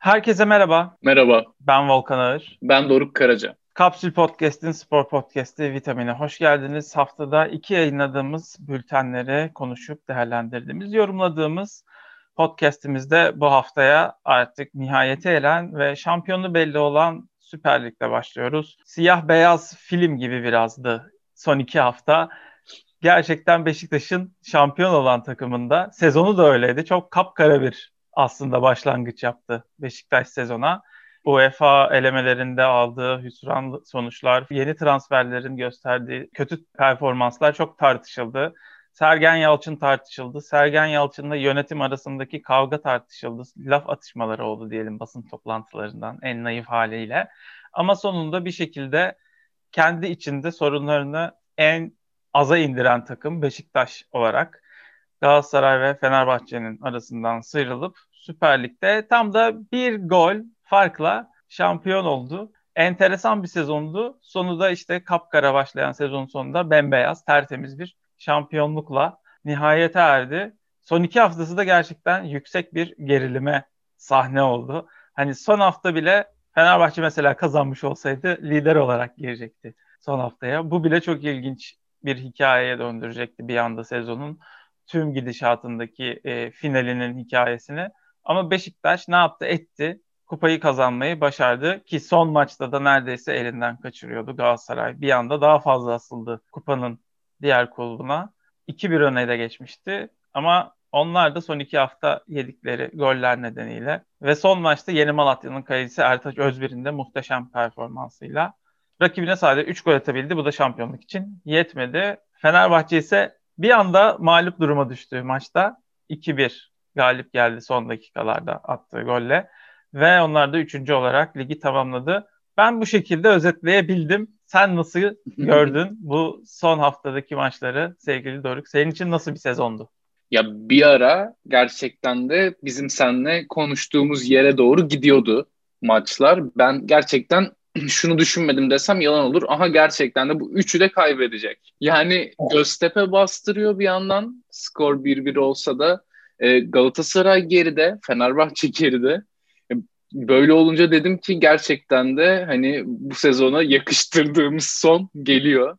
Herkese merhaba. Merhaba. Ben Volkan Ağır. Ben Doruk Karaca. Kapsül Podcast'in spor podcast'i Vitamin'e hoş geldiniz. Haftada iki yayınladığımız bültenleri konuşup değerlendirdiğimiz, yorumladığımız podcast'imizde bu haftaya artık nihayete eren ve şampiyonu belli olan Süper Lig'de başlıyoruz. Siyah beyaz film gibi birazdı son iki hafta. Gerçekten Beşiktaş'ın şampiyon olan takımında sezonu da öyleydi. Çok kapkara bir aslında başlangıç yaptı Beşiktaş sezona. UEFA elemelerinde aldığı hüsran sonuçlar, yeni transferlerin gösterdiği kötü performanslar çok tartışıldı. Sergen Yalçın tartışıldı. Sergen Yalçın'la yönetim arasındaki kavga tartışıldı. Laf atışmaları oldu diyelim basın toplantılarından en naif haliyle. Ama sonunda bir şekilde kendi içinde sorunlarını en aza indiren takım Beşiktaş olarak Galatasaray ve Fenerbahçe'nin arasından sıyrılıp Süper Lig'de tam da bir gol farkla şampiyon oldu. Enteresan bir sezondu. Sonu da işte kapkara başlayan sezon sonunda bembeyaz, tertemiz bir şampiyonlukla nihayete erdi. Son iki haftası da gerçekten yüksek bir gerilime sahne oldu. Hani son hafta bile Fenerbahçe mesela kazanmış olsaydı lider olarak girecekti son haftaya. Bu bile çok ilginç bir hikayeye döndürecekti bir anda sezonun tüm gidişatındaki e, finalinin hikayesini. Ama Beşiktaş ne yaptı? Etti. Kupayı kazanmayı başardı ki son maçta da neredeyse elinden kaçırıyordu Galatasaray. Bir anda daha fazla asıldı kupanın diğer kulbuna. 2-1 öne de geçmişti. Ama onlar da son iki hafta yedikleri goller nedeniyle ve son maçta Yeni Malatya'nın kalecisi Ertaç Özbir'in de muhteşem performansıyla rakibine sadece 3 gol atabildi. Bu da şampiyonluk için yetmedi. Fenerbahçe ise bir anda mağlup duruma düştü maçta. 2-1 galip geldi son dakikalarda attığı golle. Ve onlar da üçüncü olarak ligi tamamladı. Ben bu şekilde özetleyebildim. Sen nasıl gördün bu son haftadaki maçları sevgili Doruk? Senin için nasıl bir sezondu? Ya bir ara gerçekten de bizim seninle konuştuğumuz yere doğru gidiyordu maçlar. Ben gerçekten şunu düşünmedim desem yalan olur. Aha gerçekten de bu üçü de kaybedecek. Yani Göztepe bastırıyor bir yandan. Skor 1-1 olsa da e, Galatasaray geride, Fenerbahçe geride. E, böyle olunca dedim ki gerçekten de hani bu sezona yakıştırdığımız son geliyor.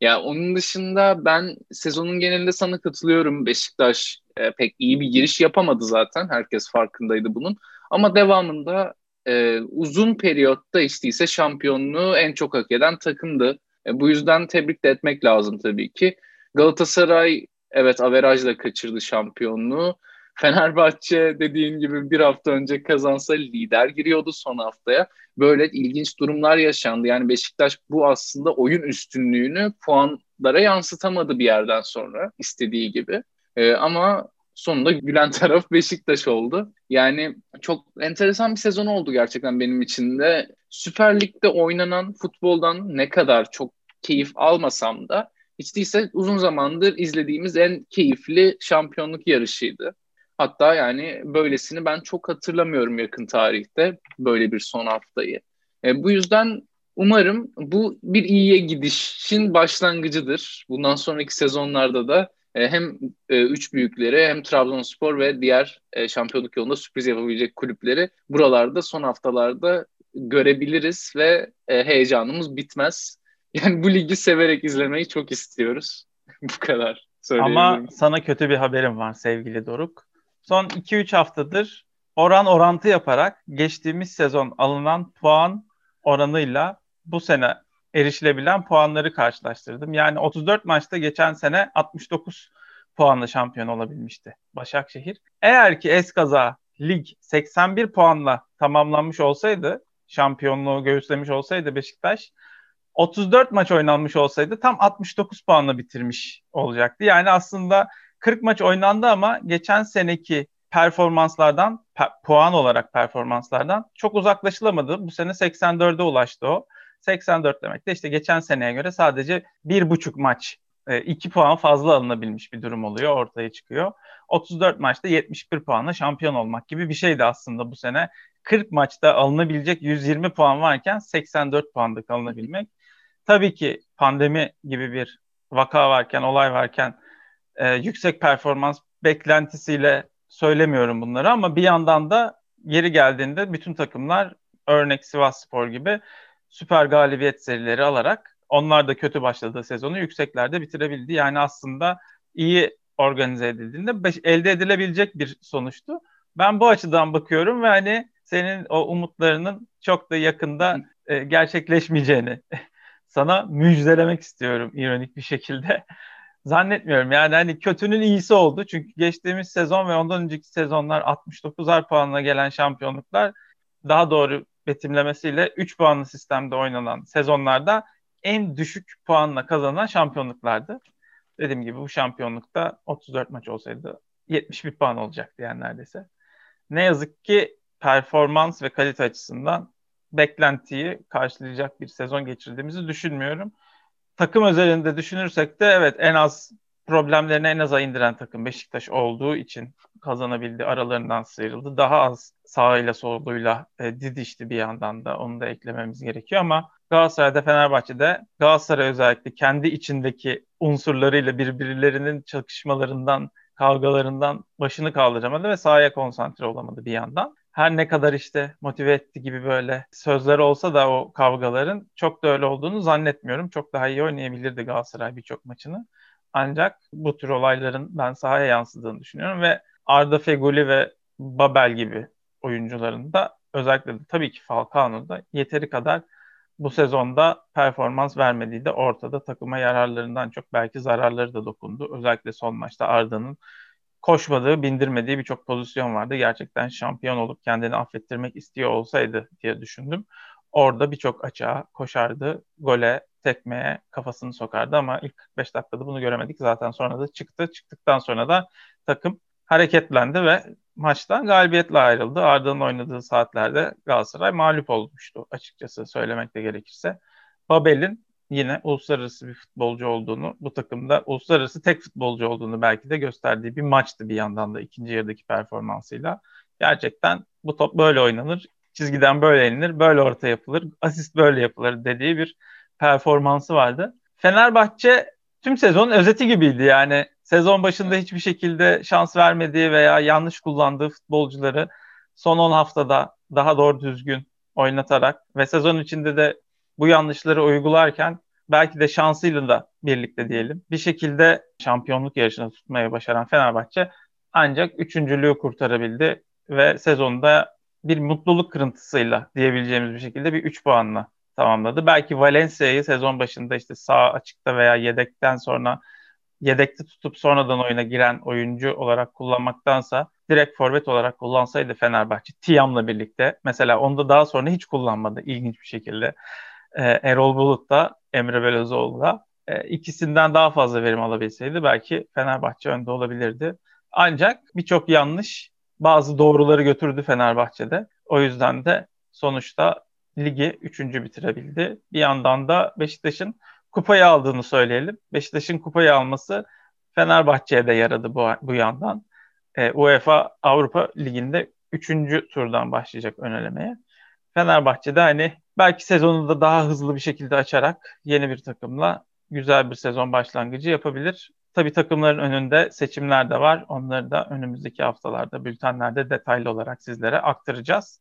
Ya onun dışında ben sezonun genelinde sana katılıyorum. Beşiktaş e, pek iyi bir giriş yapamadı zaten. Herkes farkındaydı bunun. Ama devamında e, uzun periyotta ise şampiyonluğu en çok hak eden takımdı. E, bu yüzden tebrik de etmek lazım tabii ki. Galatasaray evet averajla kaçırdı şampiyonluğu. Fenerbahçe dediğin gibi bir hafta önce kazansa lider giriyordu son haftaya. Böyle ilginç durumlar yaşandı. Yani Beşiktaş bu aslında oyun üstünlüğünü puanlara yansıtamadı bir yerden sonra istediği gibi. Ee, ama sonunda gülen taraf Beşiktaş oldu. Yani çok enteresan bir sezon oldu gerçekten benim için de. Süper Lig'de oynanan futboldan ne kadar çok keyif almasam da hiç değilse uzun zamandır izlediğimiz en keyifli şampiyonluk yarışıydı. Hatta yani böylesini ben çok hatırlamıyorum yakın tarihte böyle bir son haftayı. E, bu yüzden umarım bu bir iyiye gidişin başlangıcıdır. Bundan sonraki sezonlarda da hem e, üç büyükleri hem Trabzonspor ve diğer e, şampiyonluk yolunda sürpriz yapabilecek kulüpleri buralarda son haftalarda görebiliriz ve heyecanımız bitmez. Yani bu ligi severek izlemeyi çok istiyoruz. bu kadar. Ama sana kötü bir haberim var sevgili Doruk. Son 2-3 haftadır oran orantı yaparak geçtiğimiz sezon alınan puan oranıyla bu sene erişilebilen puanları karşılaştırdım. Yani 34 maçta geçen sene 69 puanla şampiyon olabilmişti Başakşehir. Eğer ki eskaza lig 81 puanla tamamlanmış olsaydı, şampiyonluğu göğüslemiş olsaydı Beşiktaş 34 maç oynanmış olsaydı tam 69 puanla bitirmiş olacaktı. Yani aslında 40 maç oynandı ama geçen seneki performanslardan, pe- puan olarak performanslardan çok uzaklaşılamadı. Bu sene 84'e ulaştı o. 84 demek de işte geçen seneye göre sadece bir buçuk maç 2 e, puan fazla alınabilmiş bir durum oluyor ortaya çıkıyor. 34 maçta 71 puanla şampiyon olmak gibi bir şeydi aslında bu sene. 40 maçta alınabilecek 120 puan varken 84 puanda alınabilmek. Tabii ki pandemi gibi bir vaka varken, olay varken e, yüksek performans beklentisiyle söylemiyorum bunları ama bir yandan da geri geldiğinde bütün takımlar örnek Sivas Spor gibi süper galibiyet serileri alarak onlar da kötü başladığı sezonu yükseklerde bitirebildi. Yani aslında iyi organize edildiğinde beş, elde edilebilecek bir sonuçtu. Ben bu açıdan bakıyorum ve hani senin o umutlarının çok da yakında e, gerçekleşmeyeceğini sana müjdelemek istiyorum ironik bir şekilde. Zannetmiyorum yani hani kötünün iyisi oldu. Çünkü geçtiğimiz sezon ve ondan önceki sezonlar 69'ar puanla gelen şampiyonluklar daha doğru betimlemesiyle 3 puanlı sistemde oynanan sezonlarda en düşük puanla kazanan şampiyonluklardı. Dediğim gibi bu şampiyonlukta 34 maç olsaydı 71 puan olacaktı yani neredeyse. Ne yazık ki performans ve kalite açısından beklentiyi karşılayacak bir sezon geçirdiğimizi düşünmüyorum. Takım özelinde düşünürsek de evet en az problemlerini en aza indiren takım Beşiktaş olduğu için kazanabildi. Aralarından sıyrıldı. Daha az sağıyla soluyla e, didişti bir yandan da. Onu da eklememiz gerekiyor ama Galatasaray'da Fenerbahçe'de Galatasaray özellikle kendi içindeki unsurlarıyla birbirlerinin çakışmalarından, kavgalarından başını kaldıramadı ve sahaya konsantre olamadı bir yandan. Her ne kadar işte motive etti gibi böyle sözler olsa da o kavgaların çok da öyle olduğunu zannetmiyorum. Çok daha iyi oynayabilirdi Galatasaray birçok maçını. Ancak bu tür olayların ben sahaya yansıdığını düşünüyorum ve Arda Feguli ve Babel gibi oyuncuların da özellikle de tabii ki Falcao'nun yeteri kadar bu sezonda performans vermediği de ortada. Takıma yararlarından çok belki zararları da dokundu. Özellikle son maçta Arda'nın koşmadığı, bindirmediği birçok pozisyon vardı. Gerçekten şampiyon olup kendini affettirmek istiyor olsaydı diye düşündüm. Orada birçok açığa koşardı, gole, tekmeye kafasını sokardı ama ilk 45 dakikada bunu göremedik. Zaten sonra da çıktı. Çıktıktan sonra da takım hareketlendi ve maçtan galibiyetle ayrıldı. Arda'nın oynadığı saatlerde Galatasaray mağlup olmuştu açıkçası söylemekte gerekirse. Babel'in yine uluslararası bir futbolcu olduğunu, bu takımda uluslararası tek futbolcu olduğunu belki de gösterdiği bir maçtı bir yandan da ikinci yarıdaki performansıyla. Gerçekten bu top böyle oynanır, çizgiden böyle inilir, böyle orta yapılır, asist böyle yapılır dediği bir performansı vardı. Fenerbahçe tüm sezonun özeti gibiydi yani. Sezon başında hiçbir şekilde şans vermediği veya yanlış kullandığı futbolcuları son 10 haftada daha doğru düzgün oynatarak ve sezon içinde de bu yanlışları uygularken belki de şansıyla da birlikte diyelim bir şekilde şampiyonluk yarışını tutmaya başaran Fenerbahçe ancak üçüncülüğü kurtarabildi ve sezonda bir mutluluk kırıntısıyla diyebileceğimiz bir şekilde bir 3 puanla tamamladı. Belki Valencia'yı sezon başında işte sağ açıkta veya yedekten sonra yedekte tutup sonradan oyuna giren oyuncu olarak kullanmaktansa direkt forvet olarak kullansaydı Fenerbahçe Tiam'la birlikte mesela onu da daha sonra hiç kullanmadı ilginç bir şekilde. Ee, Erol Bulut da Emre Belözoğlu da e, ikisinden daha fazla verim alabilseydi belki Fenerbahçe önde olabilirdi. Ancak birçok yanlış bazı doğruları götürdü Fenerbahçe'de. O yüzden de sonuçta ligi üçüncü bitirebildi. Bir yandan da Beşiktaş'ın kupayı aldığını söyleyelim. Beşiktaş'ın kupayı alması Fenerbahçe'ye de yaradı bu, bu yandan. E, UEFA Avrupa Ligi'nde üçüncü turdan başlayacak önelemeye. Fenerbahçe'de hani belki sezonu da daha hızlı bir şekilde açarak yeni bir takımla güzel bir sezon başlangıcı yapabilir. Tabii takımların önünde seçimler de var. Onları da önümüzdeki haftalarda, bültenlerde detaylı olarak sizlere aktaracağız.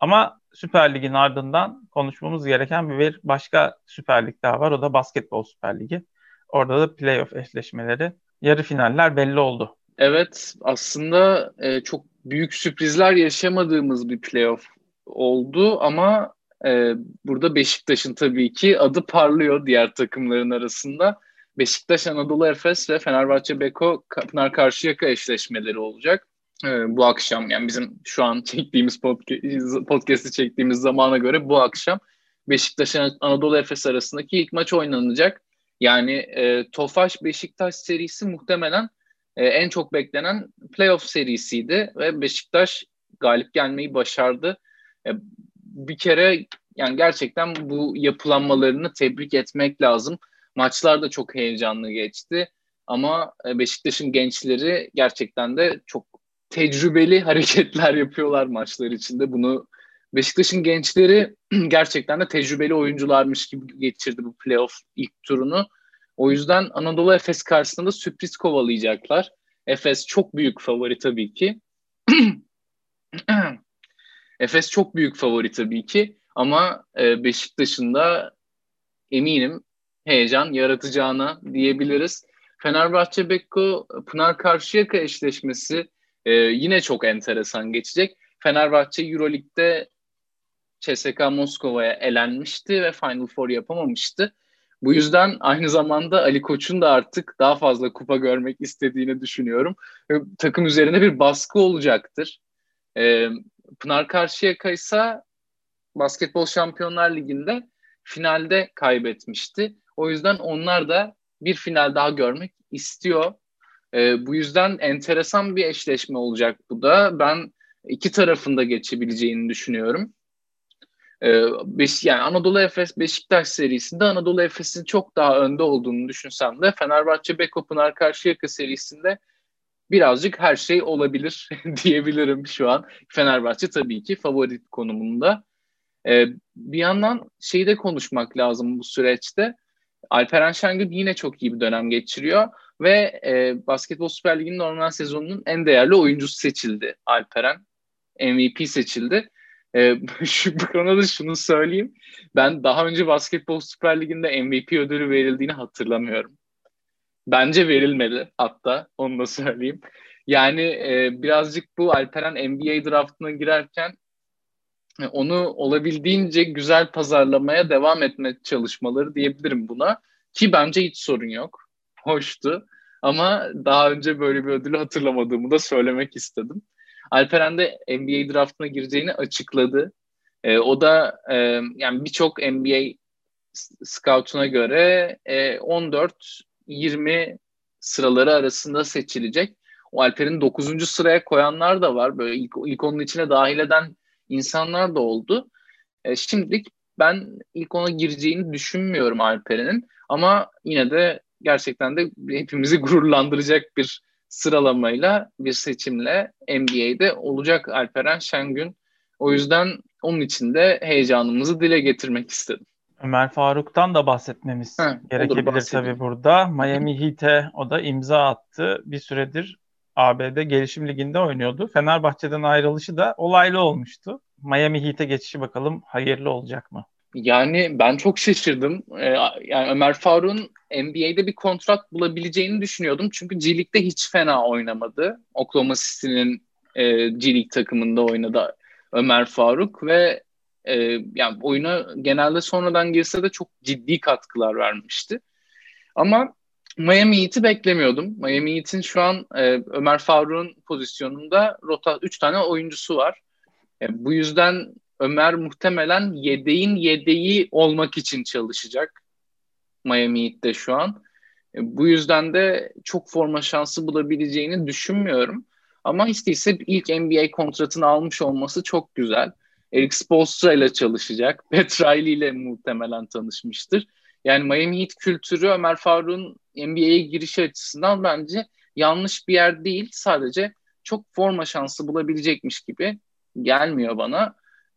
Ama Süper Lig'in ardından konuşmamız gereken bir başka Süper Lig daha var. O da Basketbol Süper Ligi. Orada da playoff eşleşmeleri, yarı finaller belli oldu. Evet, aslında e, çok büyük sürprizler yaşamadığımız bir playoff oldu ama e, burada Beşiktaş'ın tabii ki adı parlıyor diğer takımların arasında. Beşiktaş, Anadolu Efes ve Fenerbahçe Beko Pınar Karşıyaka eşleşmeleri olacak e, bu akşam yani bizim şu an çektiğimiz podcast'i çektiğimiz zamana göre bu akşam Beşiktaş Anadolu Efes arasındaki ilk maç oynanacak. Yani e, Tofaş Beşiktaş serisi muhtemelen e, en çok beklenen playoff serisiydi ve Beşiktaş galip gelmeyi başardı. E, bir kere yani gerçekten bu yapılanmalarını tebrik etmek lazım. Maçlar da çok heyecanlı geçti. Ama e, Beşiktaş'ın gençleri gerçekten de çok tecrübeli hareketler yapıyorlar maçlar içinde. Bunu Beşiktaş'ın gençleri gerçekten de tecrübeli oyuncularmış gibi geçirdi bu playoff ilk turunu. O yüzden Anadolu Efes karşısında sürpriz kovalayacaklar. Efes çok büyük favori tabii ki. Efes çok büyük favori tabii ki ama e, Beşiktaş'ın da eminim heyecan yaratacağına diyebiliriz. Fenerbahçe Bekko Pınar Karşıyaka eşleşmesi e, yine çok enteresan geçecek. Fenerbahçe Euroleague'de CSKA Moskova'ya elenmişti ve Final Four yapamamıştı. Bu yüzden aynı zamanda Ali Koç'un da artık daha fazla kupa görmek istediğini düşünüyorum. Takım üzerine bir baskı olacaktır. Ee, Pınar Karşıyaka ise Basketbol Şampiyonlar Ligi'nde finalde kaybetmişti. O yüzden onlar da bir final daha görmek istiyor. Ee, bu yüzden enteresan bir eşleşme olacak bu da. Ben iki tarafında geçebileceğini düşünüyorum. Ee, beş, yani Anadolu Efes Beşiktaş serisinde Anadolu Efes'in çok daha önde olduğunu düşünsem de Fenerbahçe Beko Pınar Karşıyaka serisinde birazcık her şey olabilir diyebilirim şu an. Fenerbahçe tabii ki favori konumunda. Ee, bir yandan şeyi de konuşmak lazım bu süreçte. Alperen Şengül yine çok iyi bir dönem geçiriyor ve e, Basketbol Süper Ligi'nin normal sezonunun en değerli oyuncusu seçildi Alperen. MVP seçildi. E, şu konuda şunu söyleyeyim. Ben daha önce Basketbol Süper Ligi'nde MVP ödülü verildiğini hatırlamıyorum. Bence verilmedi hatta onu da söyleyeyim. Yani e, birazcık bu Alperen NBA draftına girerken e, onu olabildiğince güzel pazarlamaya devam etme çalışmaları diyebilirim buna. Ki bence hiç sorun yok. Hoştu. Ama daha önce böyle bir ödülü hatırlamadığımı da söylemek istedim. Alperen de NBA draftına gireceğini açıkladı. E, o da e, yani birçok NBA scout'una göre e, 14-20 sıraları arasında seçilecek. O Alper'in 9. sıraya koyanlar da var. Böyle ilk, ilk onun içine dahil eden insanlar da oldu. E, şimdilik ben ilk ona gireceğini düşünmüyorum Alper'in. Ama yine de gerçekten de hepimizi gururlandıracak bir sıralamayla bir seçimle NBA'de olacak Alperen Şengün. O yüzden onun için de heyecanımızı dile getirmek istedim. Ömer Faruk'tan da bahsetmemiz Heh, gerekebilir tabii burada. Miami Heat'e o da imza attı. Bir süredir ABD Gelişim Ligi'nde oynuyordu. Fenerbahçe'den ayrılışı da olaylı olmuştu. Miami Heat'e geçişi bakalım hayırlı olacak mı? Yani ben çok şaşırdım. Ee, yani Ömer Faruk'un NBA'de bir kontrat bulabileceğini düşünüyordum. Çünkü G League'de hiç fena oynamadı. Oklahoma City'nin e, G League takımında oynadı Ömer Faruk ve e, yani oyuna genelde sonradan girse de çok ciddi katkılar vermişti. Ama Miami Heat'i beklemiyordum. Miami Heat'in şu an e, Ömer Faruk'un pozisyonunda rota 3 tane oyuncusu var. E, bu yüzden Ömer muhtemelen yedeğin yedeği olmak için çalışacak. Miami Heat'te şu an. E, bu yüzden de çok forma şansı bulabileceğini düşünmüyorum. Ama hiç değilse ilk NBA kontratını almış olması çok güzel. Eric Spoelstra ile çalışacak. Pat Riley ile muhtemelen tanışmıştır. Yani Miami Heat kültürü Ömer Faruk'un NBA'ye girişi açısından bence yanlış bir yer değil. Sadece çok forma şansı bulabilecekmiş gibi gelmiyor bana.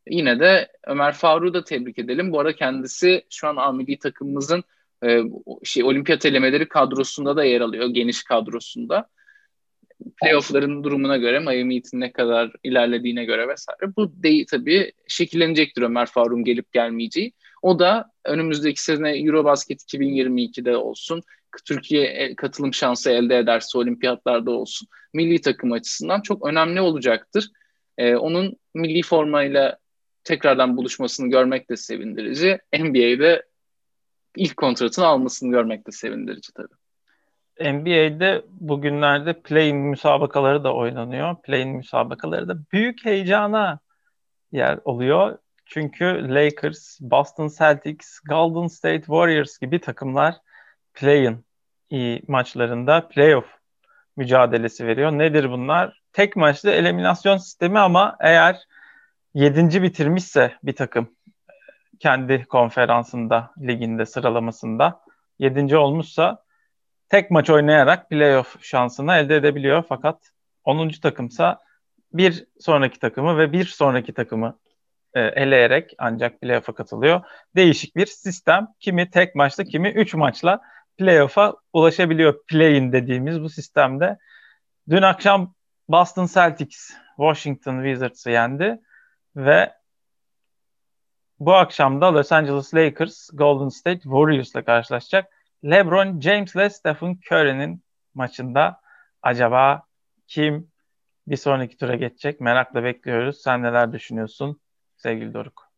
Yine de Ömer Faruk'u da tebrik edelim. Bu arada kendisi şu an Amili takımımızın e, şey olimpiyat elemeleri kadrosunda da yer alıyor. Geniş kadrosunda. Playoff'ların durumuna göre Miami Heat'in ne kadar ilerlediğine göre vesaire. Bu değil tabii şekillenecektir Ömer Faruk'un gelip gelmeyeceği. O da önümüzdeki sene Eurobasket 2022'de olsun. Türkiye e, katılım şansı elde ederse olimpiyatlarda olsun. Milli takım açısından çok önemli olacaktır. Ee, onun milli formayla tekrardan buluşmasını görmek de sevindirici. NBA'de ilk kontratını almasını görmek de sevindirici tabii. NBA'de bugünlerde play-in müsabakaları da oynanıyor. Play-in müsabakaları da büyük heyecana yer oluyor. Çünkü Lakers, Boston Celtics, Golden State Warriors gibi takımlar play-in maçlarında playoff mücadelesi veriyor. Nedir bunlar? Tek maçlı eliminasyon sistemi ama eğer yedinci bitirmişse bir takım kendi konferansında, liginde, sıralamasında yedinci olmuşsa tek maç oynayarak playoff şansını elde edebiliyor. Fakat 10. takımsa bir sonraki takımı ve bir sonraki takımı e, eleyerek ancak playoff'a katılıyor. Değişik bir sistem. Kimi tek maçta, kimi 3 maçla playoff'a ulaşabiliyor. Play-in dediğimiz bu sistemde. Dün akşam Boston Celtics Washington Wizards'ı yendi. Ve bu akşam da Los Angeles Lakers Golden State Warriors'la karşılaşacak. LeBron James ile Stephen Curry'nin maçında acaba kim bir sonraki tura geçecek? Merakla bekliyoruz. Sen neler düşünüyorsun sevgili Doruk?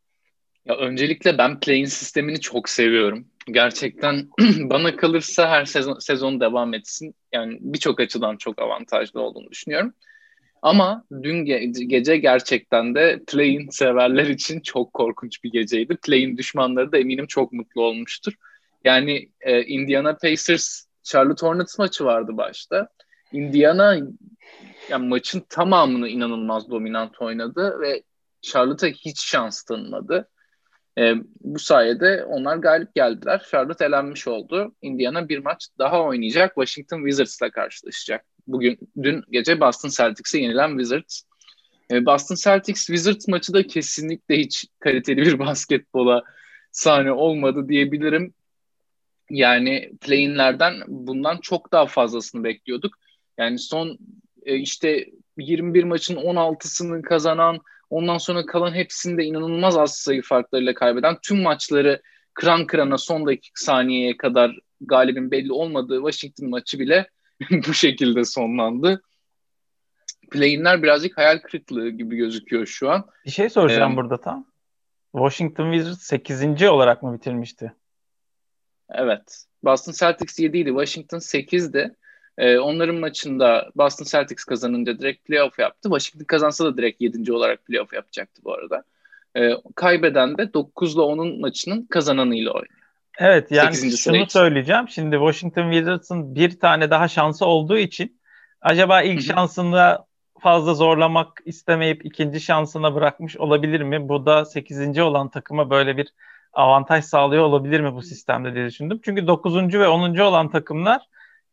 Ya öncelikle ben play-in sistemini çok seviyorum. Gerçekten bana kalırsa her sezon, sezon devam etsin. Yani birçok açıdan çok avantajlı olduğunu düşünüyorum. Ama dün ge- gece gerçekten de play-in severler için çok korkunç bir geceydi. Play-in düşmanları da eminim çok mutlu olmuştur. Yani e, Indiana Pacers Charlotte Hornets maçı vardı başta. Indiana yani maçın tamamını inanılmaz dominant oynadı ve Charlotte'a hiç şans tanımadı. E, bu sayede onlar galip geldiler. Charlotte elenmiş oldu. Indiana bir maç daha oynayacak. Washington Wizards'la karşılaşacak. Bugün dün gece Boston Celtics'e yenilen Wizards. E, Boston Celtics Wizards maçı da kesinlikle hiç kaliteli bir basketbola sahne olmadı diyebilirim. Yani play-inlerden bundan çok daha fazlasını bekliyorduk. Yani son e, işte 21 maçın 16'sını kazanan, ondan sonra kalan hepsinde inanılmaz az sayı farklarıyla kaybeden, tüm maçları kıran kırana son dakika saniyeye kadar galibin belli olmadığı Washington maçı bile bu şekilde sonlandı. Play-inler birazcık hayal kırıklığı gibi gözüküyor şu an. Bir şey soracağım ee, burada tam. Washington Wizards 8. olarak mı bitirmişti? Evet. Boston Celtics 7 idi. Washington 8'di. Ee, onların maçında Boston Celtics kazanınca direkt playoff yaptı. Washington kazansa da direkt 7. olarak playoff yapacaktı bu arada. Ee, kaybeden de 9 ile 10'un maçının kazananıyla oynuyor. Evet yani şunu söyleyeceğim. Şimdi Washington Wizards'ın bir tane daha şansı olduğu için acaba ilk şansında fazla zorlamak istemeyip ikinci şansına bırakmış olabilir mi? Bu da 8. olan takıma böyle bir avantaj sağlıyor olabilir mi bu sistemde diye düşündüm. Çünkü 9. ve 10. olan takımlar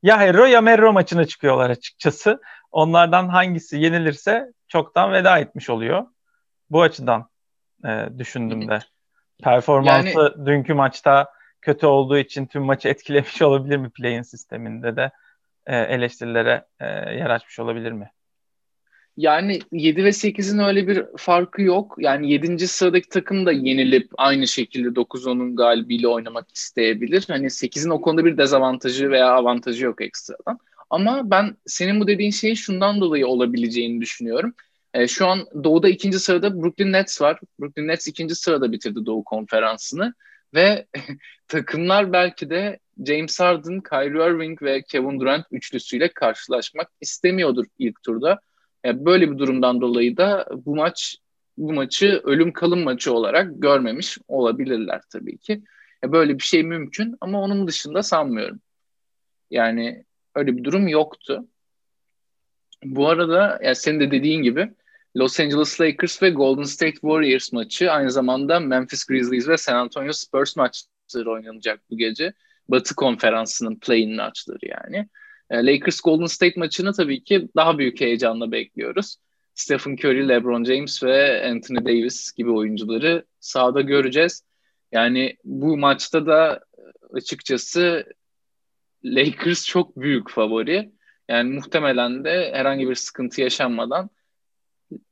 ya Hero ya Merro maçına çıkıyorlar açıkçası. Onlardan hangisi yenilirse çoktan veda etmiş oluyor. Bu açıdan e, düşündüm de. Performansı yani, dünkü maçta kötü olduğu için tüm maçı etkilemiş olabilir mi play-in sisteminde de e, eleştirilere e, yer açmış olabilir mi? Yani 7 ve 8'in öyle bir farkı yok. Yani 7. sıradaki takım da yenilip aynı şekilde 9-10'un galibiyle oynamak isteyebilir. Hani 8'in o konuda bir dezavantajı veya avantajı yok ekstradan. Ama ben senin bu dediğin şeyi şundan dolayı olabileceğini düşünüyorum. E, şu an Doğu'da ikinci sırada Brooklyn Nets var. Brooklyn Nets ikinci sırada bitirdi Doğu konferansını. Ve takımlar belki de James Harden, Kyrie Irving ve Kevin Durant üçlüsüyle karşılaşmak istemiyordur ilk turda. Yani böyle bir durumdan dolayı da bu maç bu maçı ölüm kalım maçı olarak görmemiş olabilirler tabii ki. Ya böyle bir şey mümkün ama onun dışında sanmıyorum. Yani öyle bir durum yoktu. Bu arada ya senin de dediğin gibi Los Angeles Lakers ve Golden State Warriors maçı aynı zamanda Memphis Grizzlies ve San Antonio Spurs maçları oynanacak bu gece. Batı konferansının play-in maçları yani. E, Lakers Golden State maçını tabii ki daha büyük heyecanla bekliyoruz. Stephen Curry, LeBron James ve Anthony Davis gibi oyuncuları sahada göreceğiz. Yani bu maçta da açıkçası Lakers çok büyük favori. Yani muhtemelen de herhangi bir sıkıntı yaşanmadan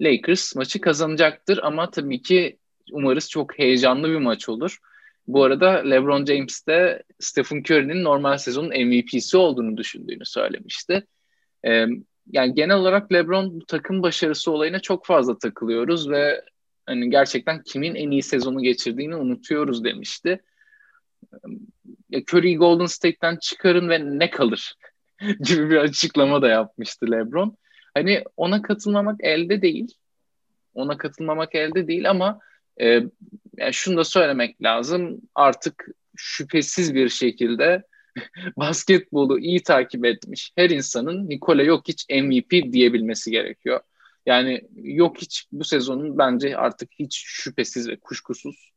Lakers maçı kazanacaktır ama tabii ki umarız çok heyecanlı bir maç olur. Bu arada LeBron James de Stephen Curry'nin normal sezonun MVP'si olduğunu düşündüğünü söylemişti. Ee, yani genel olarak LeBron takım başarısı olayına çok fazla takılıyoruz ve hani gerçekten kimin en iyi sezonu geçirdiğini unutuyoruz demişti. Ya Curry'i Golden State'ten çıkarın ve ne kalır gibi bir açıklama da yapmıştı LeBron. Hani ona katılmamak elde değil. Ona katılmamak elde değil ama e, yani şunu da söylemek lazım. Artık şüphesiz bir şekilde basketbolu iyi takip etmiş her insanın Nikola Jokic MVP diyebilmesi gerekiyor. Yani Jokic bu sezonun bence artık hiç şüphesiz ve kuşkusuz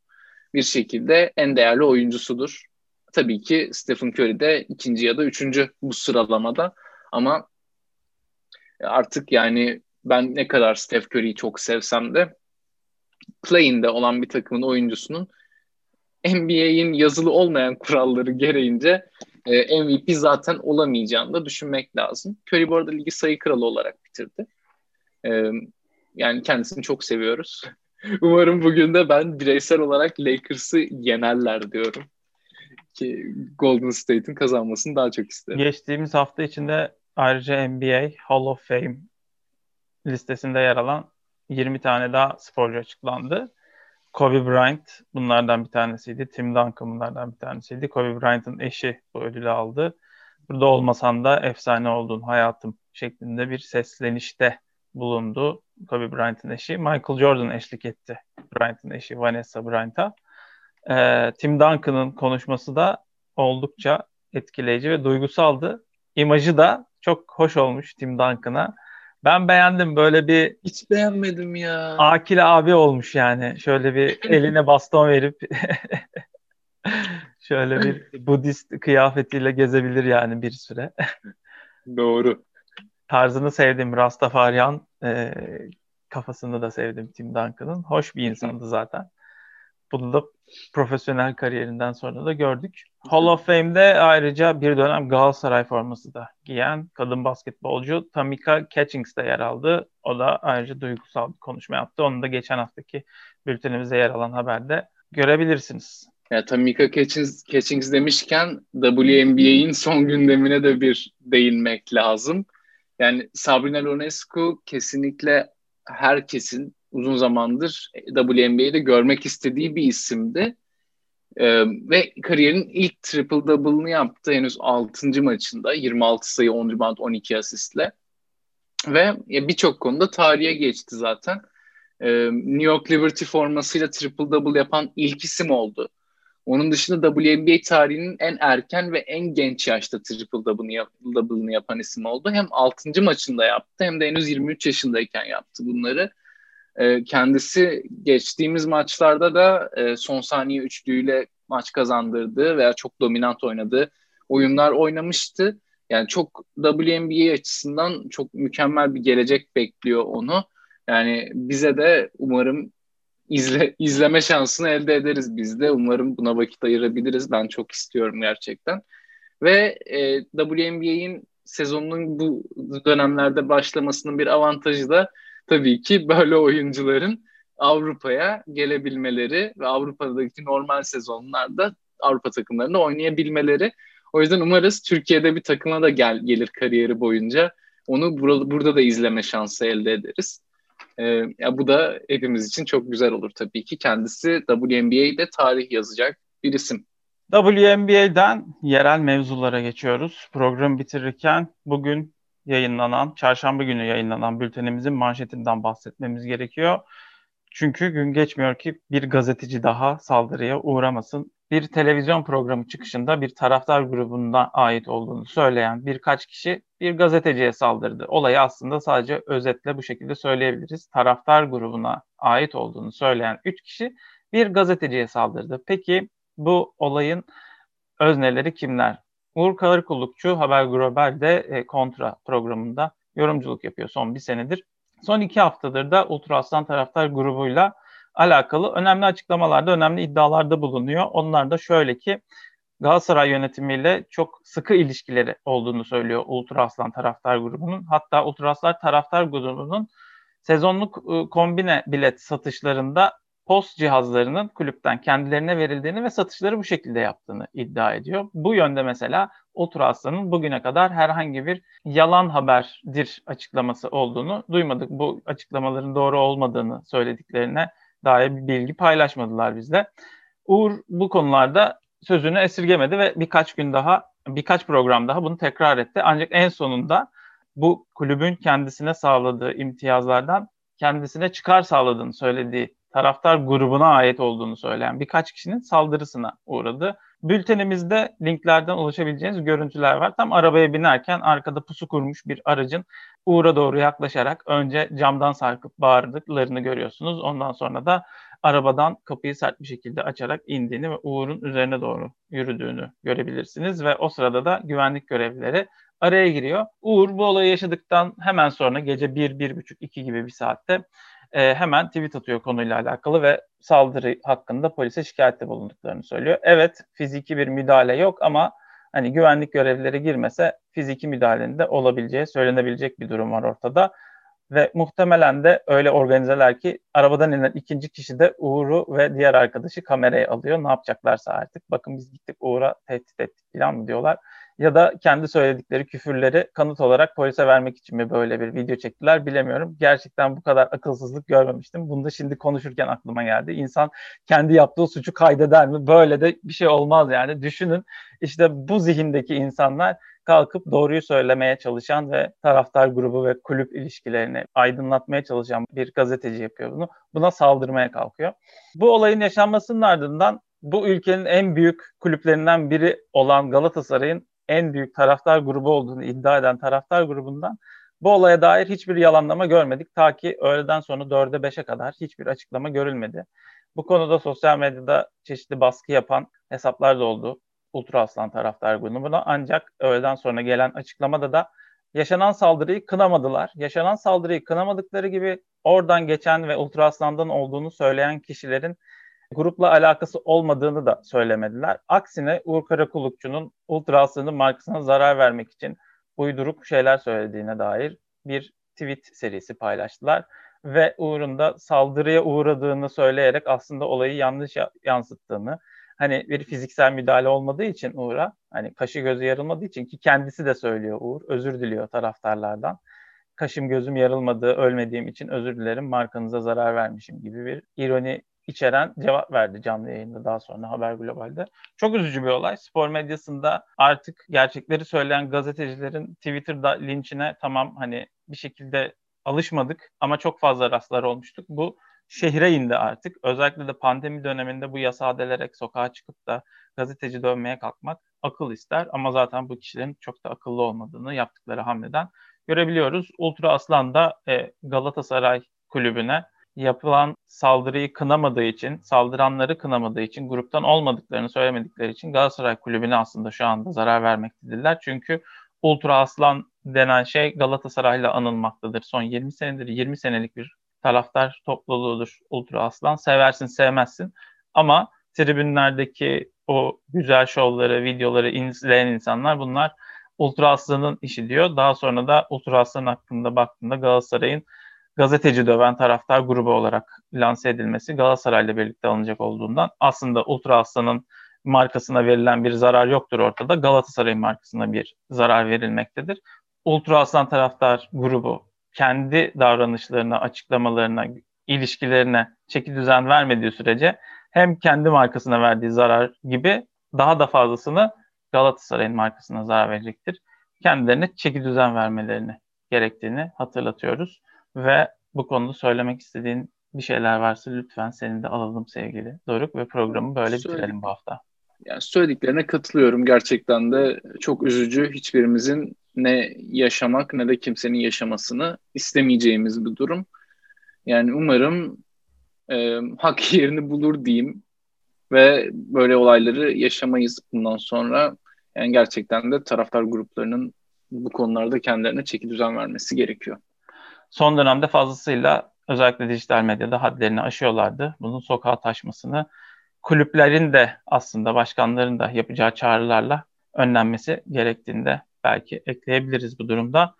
bir şekilde en değerli oyuncusudur. Tabii ki Stephen Curry de ikinci ya da üçüncü bu sıralamada ama artık yani ben ne kadar Steph Curry'yi çok sevsem de play'inde olan bir takımın oyuncusunun NBA'in yazılı olmayan kuralları gereğince e, MVP zaten olamayacağını da düşünmek lazım. Curry bu arada ligi sayı kralı olarak bitirdi. E, yani kendisini çok seviyoruz. Umarım bugün de ben bireysel olarak Lakers'ı yenerler diyorum. Ki Golden State'in kazanmasını daha çok isterim. Geçtiğimiz hafta içinde ayrıca NBA Hall of Fame listesinde yer alan 20 tane daha sporcu açıklandı. Kobe Bryant bunlardan bir tanesiydi. Tim Duncan bunlardan bir tanesiydi. Kobe Bryant'ın eşi bu ödülü aldı. Burada olmasan da efsane oldun hayatım şeklinde bir seslenişte bulundu. Kobe Bryant'ın eşi. Michael Jordan eşlik etti Bryant'ın eşi Vanessa Bryant'a. Ee, Tim Duncan'ın konuşması da oldukça etkileyici ve duygusaldı. İmajı da çok hoş olmuş Tim Duncan'a. Ben beğendim böyle bir hiç beğenmedim ya. Akil abi olmuş yani. Şöyle bir eline baston verip şöyle bir Budist kıyafetiyle gezebilir yani bir süre. Doğru. Tarzını sevdim. Rastafarian e, kafasını da sevdim Tim Duncan'ın. Hoş bir insandı zaten. Bunu da profesyonel kariyerinden sonra da gördük. Hall of Fame'de ayrıca bir dönem Galatasaray forması da giyen kadın basketbolcu Tamika Catchings de yer aldı. O da ayrıca duygusal bir konuşma yaptı. Onu da geçen haftaki bültenimizde yer alan haberde görebilirsiniz. Ya Tamika Catchings, Catchings demişken WNBA'in son gündemine de bir değinmek lazım. Yani Sabrina Ionescu kesinlikle herkesin uzun zamandır WNBA'de görmek istediği bir isimdi. Ee, ve kariyerin ilk triple double'ını yaptı henüz 6. maçında. 26 sayı, 10 rebound, 12 asistle. Ve birçok konuda tarihe geçti zaten. Ee, New York Liberty formasıyla triple double yapan ilk isim oldu. Onun dışında WNBA tarihinin en erken ve en genç yaşta triple double'ını yapan isim oldu. Hem 6. maçında yaptı hem de henüz 23 yaşındayken yaptı bunları. E, kendisi geçtiğimiz maçlarda da e, son saniye üçlüğüyle maç kazandırdı veya çok dominant oynadığı oyunlar oynamıştı. Yani çok WNBA açısından çok mükemmel bir gelecek bekliyor onu. Yani bize de umarım izle, izleme şansını elde ederiz biz de. Umarım buna vakit ayırabiliriz. Ben çok istiyorum gerçekten. Ve e, WNBA'in sezonunun bu dönemlerde başlamasının bir avantajı da tabii ki böyle oyuncuların Avrupa'ya gelebilmeleri ve Avrupa'daki normal sezonlarda Avrupa takımlarında oynayabilmeleri. O yüzden umarız Türkiye'de bir takıma da gel, gelir kariyeri boyunca. Onu burada, burada da izleme şansı elde ederiz. Ee, ya bu da hepimiz için çok güzel olur tabii ki. Kendisi WNBA'de tarih yazacak bir isim. WNBA'den yerel mevzulara geçiyoruz. Program bitirirken bugün yayınlanan, çarşamba günü yayınlanan bültenimizin manşetinden bahsetmemiz gerekiyor. Çünkü gün geçmiyor ki bir gazeteci daha saldırıya uğramasın. Bir televizyon programı çıkışında bir taraftar grubuna ait olduğunu söyleyen birkaç kişi bir gazeteciye saldırdı. Olayı aslında sadece özetle bu şekilde söyleyebiliriz. Taraftar grubuna ait olduğunu söyleyen üç kişi bir gazeteciye saldırdı. Peki bu olayın özneleri kimler? Uğur Karakullukçu Haber Global'de e, kontra programında yorumculuk yapıyor son bir senedir. Son iki haftadır da Ultra Aslan Taraftar grubuyla alakalı önemli açıklamalarda, önemli iddialarda bulunuyor. Onlar da şöyle ki Galatasaray yönetimiyle çok sıkı ilişkileri olduğunu söylüyor Ultra Aslan Taraftar grubunun. Hatta Ultra Aslan Taraftar grubunun sezonluk e, kombine bilet satışlarında post cihazlarının kulüpten kendilerine verildiğini ve satışları bu şekilde yaptığını iddia ediyor. Bu yönde mesela Ultra Aslan'ın bugüne kadar herhangi bir yalan haberdir açıklaması olduğunu duymadık. Bu açıklamaların doğru olmadığını söylediklerine dair bir bilgi paylaşmadılar bizle. Uğur bu konularda sözünü esirgemedi ve birkaç gün daha, birkaç program daha bunu tekrar etti. Ancak en sonunda bu kulübün kendisine sağladığı imtiyazlardan kendisine çıkar sağladığını söylediği taraftar grubuna ait olduğunu söyleyen birkaç kişinin saldırısına uğradı. Bültenimizde linklerden ulaşabileceğiniz görüntüler var. Tam arabaya binerken arkada pusu kurmuş bir aracın Uğur'a doğru yaklaşarak önce camdan sarkıp bağırdıklarını görüyorsunuz. Ondan sonra da arabadan kapıyı sert bir şekilde açarak indiğini ve Uğur'un üzerine doğru yürüdüğünü görebilirsiniz. Ve o sırada da güvenlik görevlileri araya giriyor. Uğur bu olayı yaşadıktan hemen sonra gece 1, 1.30, 2 gibi bir saatte e, hemen tweet atıyor konuyla alakalı ve saldırı hakkında polise şikayette bulunduklarını söylüyor. Evet fiziki bir müdahale yok ama hani güvenlik görevlileri girmese fiziki müdahalenin de olabileceği söylenebilecek bir durum var ortada. Ve muhtemelen de öyle organizeler ki arabadan inen ikinci kişi de Uğur'u ve diğer arkadaşı kameraya alıyor. Ne yapacaklarsa artık. Bakın biz gittik Uğur'a tehdit ettik falan mı diyorlar. Ya da kendi söyledikleri küfürleri kanıt olarak polise vermek için mi böyle bir video çektiler bilemiyorum. Gerçekten bu kadar akılsızlık görmemiştim. Bunu da şimdi konuşurken aklıma geldi. İnsan kendi yaptığı suçu kaydeder mi? Böyle de bir şey olmaz yani. Düşünün işte bu zihindeki insanlar kalkıp doğruyu söylemeye çalışan ve taraftar grubu ve kulüp ilişkilerini aydınlatmaya çalışan bir gazeteci yapıyor bunu. Buna saldırmaya kalkıyor. Bu olayın yaşanmasının ardından bu ülkenin en büyük kulüplerinden biri olan Galatasaray'ın en büyük taraftar grubu olduğunu iddia eden taraftar grubundan bu olaya dair hiçbir yalanlama görmedik. Ta ki öğleden sonra 4'e 5'e kadar hiçbir açıklama görülmedi. Bu konuda sosyal medyada çeşitli baskı yapan hesaplar da oldu. Ultra Aslan taraftar grubuna ancak öğleden sonra gelen açıklamada da yaşanan saldırıyı kınamadılar. Yaşanan saldırıyı kınamadıkları gibi oradan geçen ve Ultra Aslan'dan olduğunu söyleyen kişilerin grupla alakası olmadığını da söylemediler. Aksine Uğur Karakulukçu'nun Ultra Aslan'ın markasına zarar vermek için uyduruk şeyler söylediğine dair bir tweet serisi paylaştılar ve Uğur'un da saldırıya uğradığını söyleyerek aslında olayı yanlış yansıttığını hani bir fiziksel müdahale olmadığı için Uğur'a hani kaşı gözü yarılmadığı için ki kendisi de söylüyor Uğur özür diliyor taraftarlardan. Kaşım gözüm yarılmadı, ölmediğim için özür dilerim, markanıza zarar vermişim gibi bir ironi içeren cevap verdi canlı yayında daha sonra Haber Global'de. Çok üzücü bir olay. Spor medyasında artık gerçekleri söyleyen gazetecilerin Twitter'da linçine tamam hani bir şekilde alışmadık ama çok fazla rastlar olmuştuk. Bu şehre indi artık. Özellikle de pandemi döneminde bu yasağı delerek sokağa çıkıp da gazeteci dönmeye kalkmak akıl ister. Ama zaten bu kişilerin çok da akıllı olmadığını yaptıkları hamleden görebiliyoruz. Ultra Aslan da e, Galatasaray kulübüne yapılan saldırıyı kınamadığı için, saldıranları kınamadığı için, gruptan olmadıklarını söylemedikleri için Galatasaray kulübüne aslında şu anda zarar vermektedirler. Çünkü Ultra Aslan denen şey Galatasaray'la anılmaktadır. Son 20 senedir 20 senelik bir taraftar topluluğudur Ultra Aslan. Seversin sevmezsin ama tribünlerdeki o güzel şovları, videoları izleyen insanlar bunlar Ultra Aslan'ın işi diyor. Daha sonra da Ultra Aslan hakkında baktığında Galatasaray'ın gazeteci döven taraftar grubu olarak lanse edilmesi Galatasaray'la birlikte alınacak olduğundan aslında Ultra Aslan'ın markasına verilen bir zarar yoktur ortada. Galatasaray'ın markasına bir zarar verilmektedir. Ultra Aslan taraftar grubu kendi davranışlarına, açıklamalarına, ilişkilerine çeki düzen vermediği sürece hem kendi markasına verdiği zarar gibi daha da fazlasını Galatasaray'ın markasına zarar verecektir. Kendilerine çeki düzen vermelerini gerektiğini hatırlatıyoruz. Ve bu konuda söylemek istediğin bir şeyler varsa lütfen seni de alalım sevgili Doruk ve programı böyle Söyledik. bitirelim bu hafta. Yani söylediklerine katılıyorum. Gerçekten de çok üzücü. Hiçbirimizin ne yaşamak ne de kimsenin yaşamasını istemeyeceğimiz bir durum. Yani umarım e, hak yerini bulur diyeyim ve böyle olayları yaşamayız bundan sonra. Yani gerçekten de taraftar gruplarının bu konularda kendilerine çeki düzen vermesi gerekiyor. Son dönemde fazlasıyla özellikle dijital medyada hadlerini aşıyorlardı. Bunun sokağa taşmasını kulüplerin de aslında başkanların da yapacağı çağrılarla önlenmesi gerektiğinde belki ekleyebiliriz bu durumda.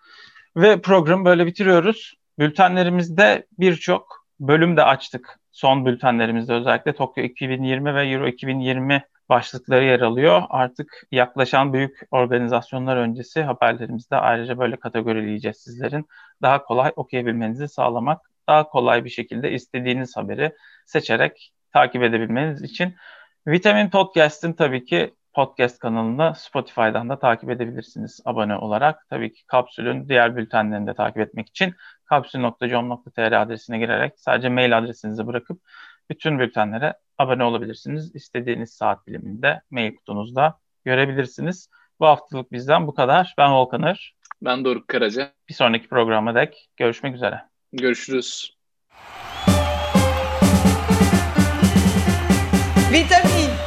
Ve programı böyle bitiriyoruz. Bültenlerimizde birçok bölüm de açtık. Son bültenlerimizde özellikle Tokyo 2020 ve Euro 2020 başlıkları yer alıyor. Artık yaklaşan büyük organizasyonlar öncesi haberlerimizde ayrıca böyle kategorileyeceğiz sizlerin. Daha kolay okuyabilmenizi sağlamak, daha kolay bir şekilde istediğiniz haberi seçerek takip edebilmeniz için Vitamin Podcast'in tabii ki podcast kanalını Spotify'dan da takip edebilirsiniz abone olarak. Tabii ki Kapsül'ün diğer bültenlerini de takip etmek için kapsül.com.tr adresine girerek sadece mail adresinizi bırakıp bütün bültenlere abone olabilirsiniz. İstediğiniz saat diliminde mail kutunuzda görebilirsiniz. Bu haftalık bizden bu kadar. Ben Volkanır. Ben Doruk Karaca. Bir sonraki programa dek görüşmek üzere. Görüşürüz. Vitamin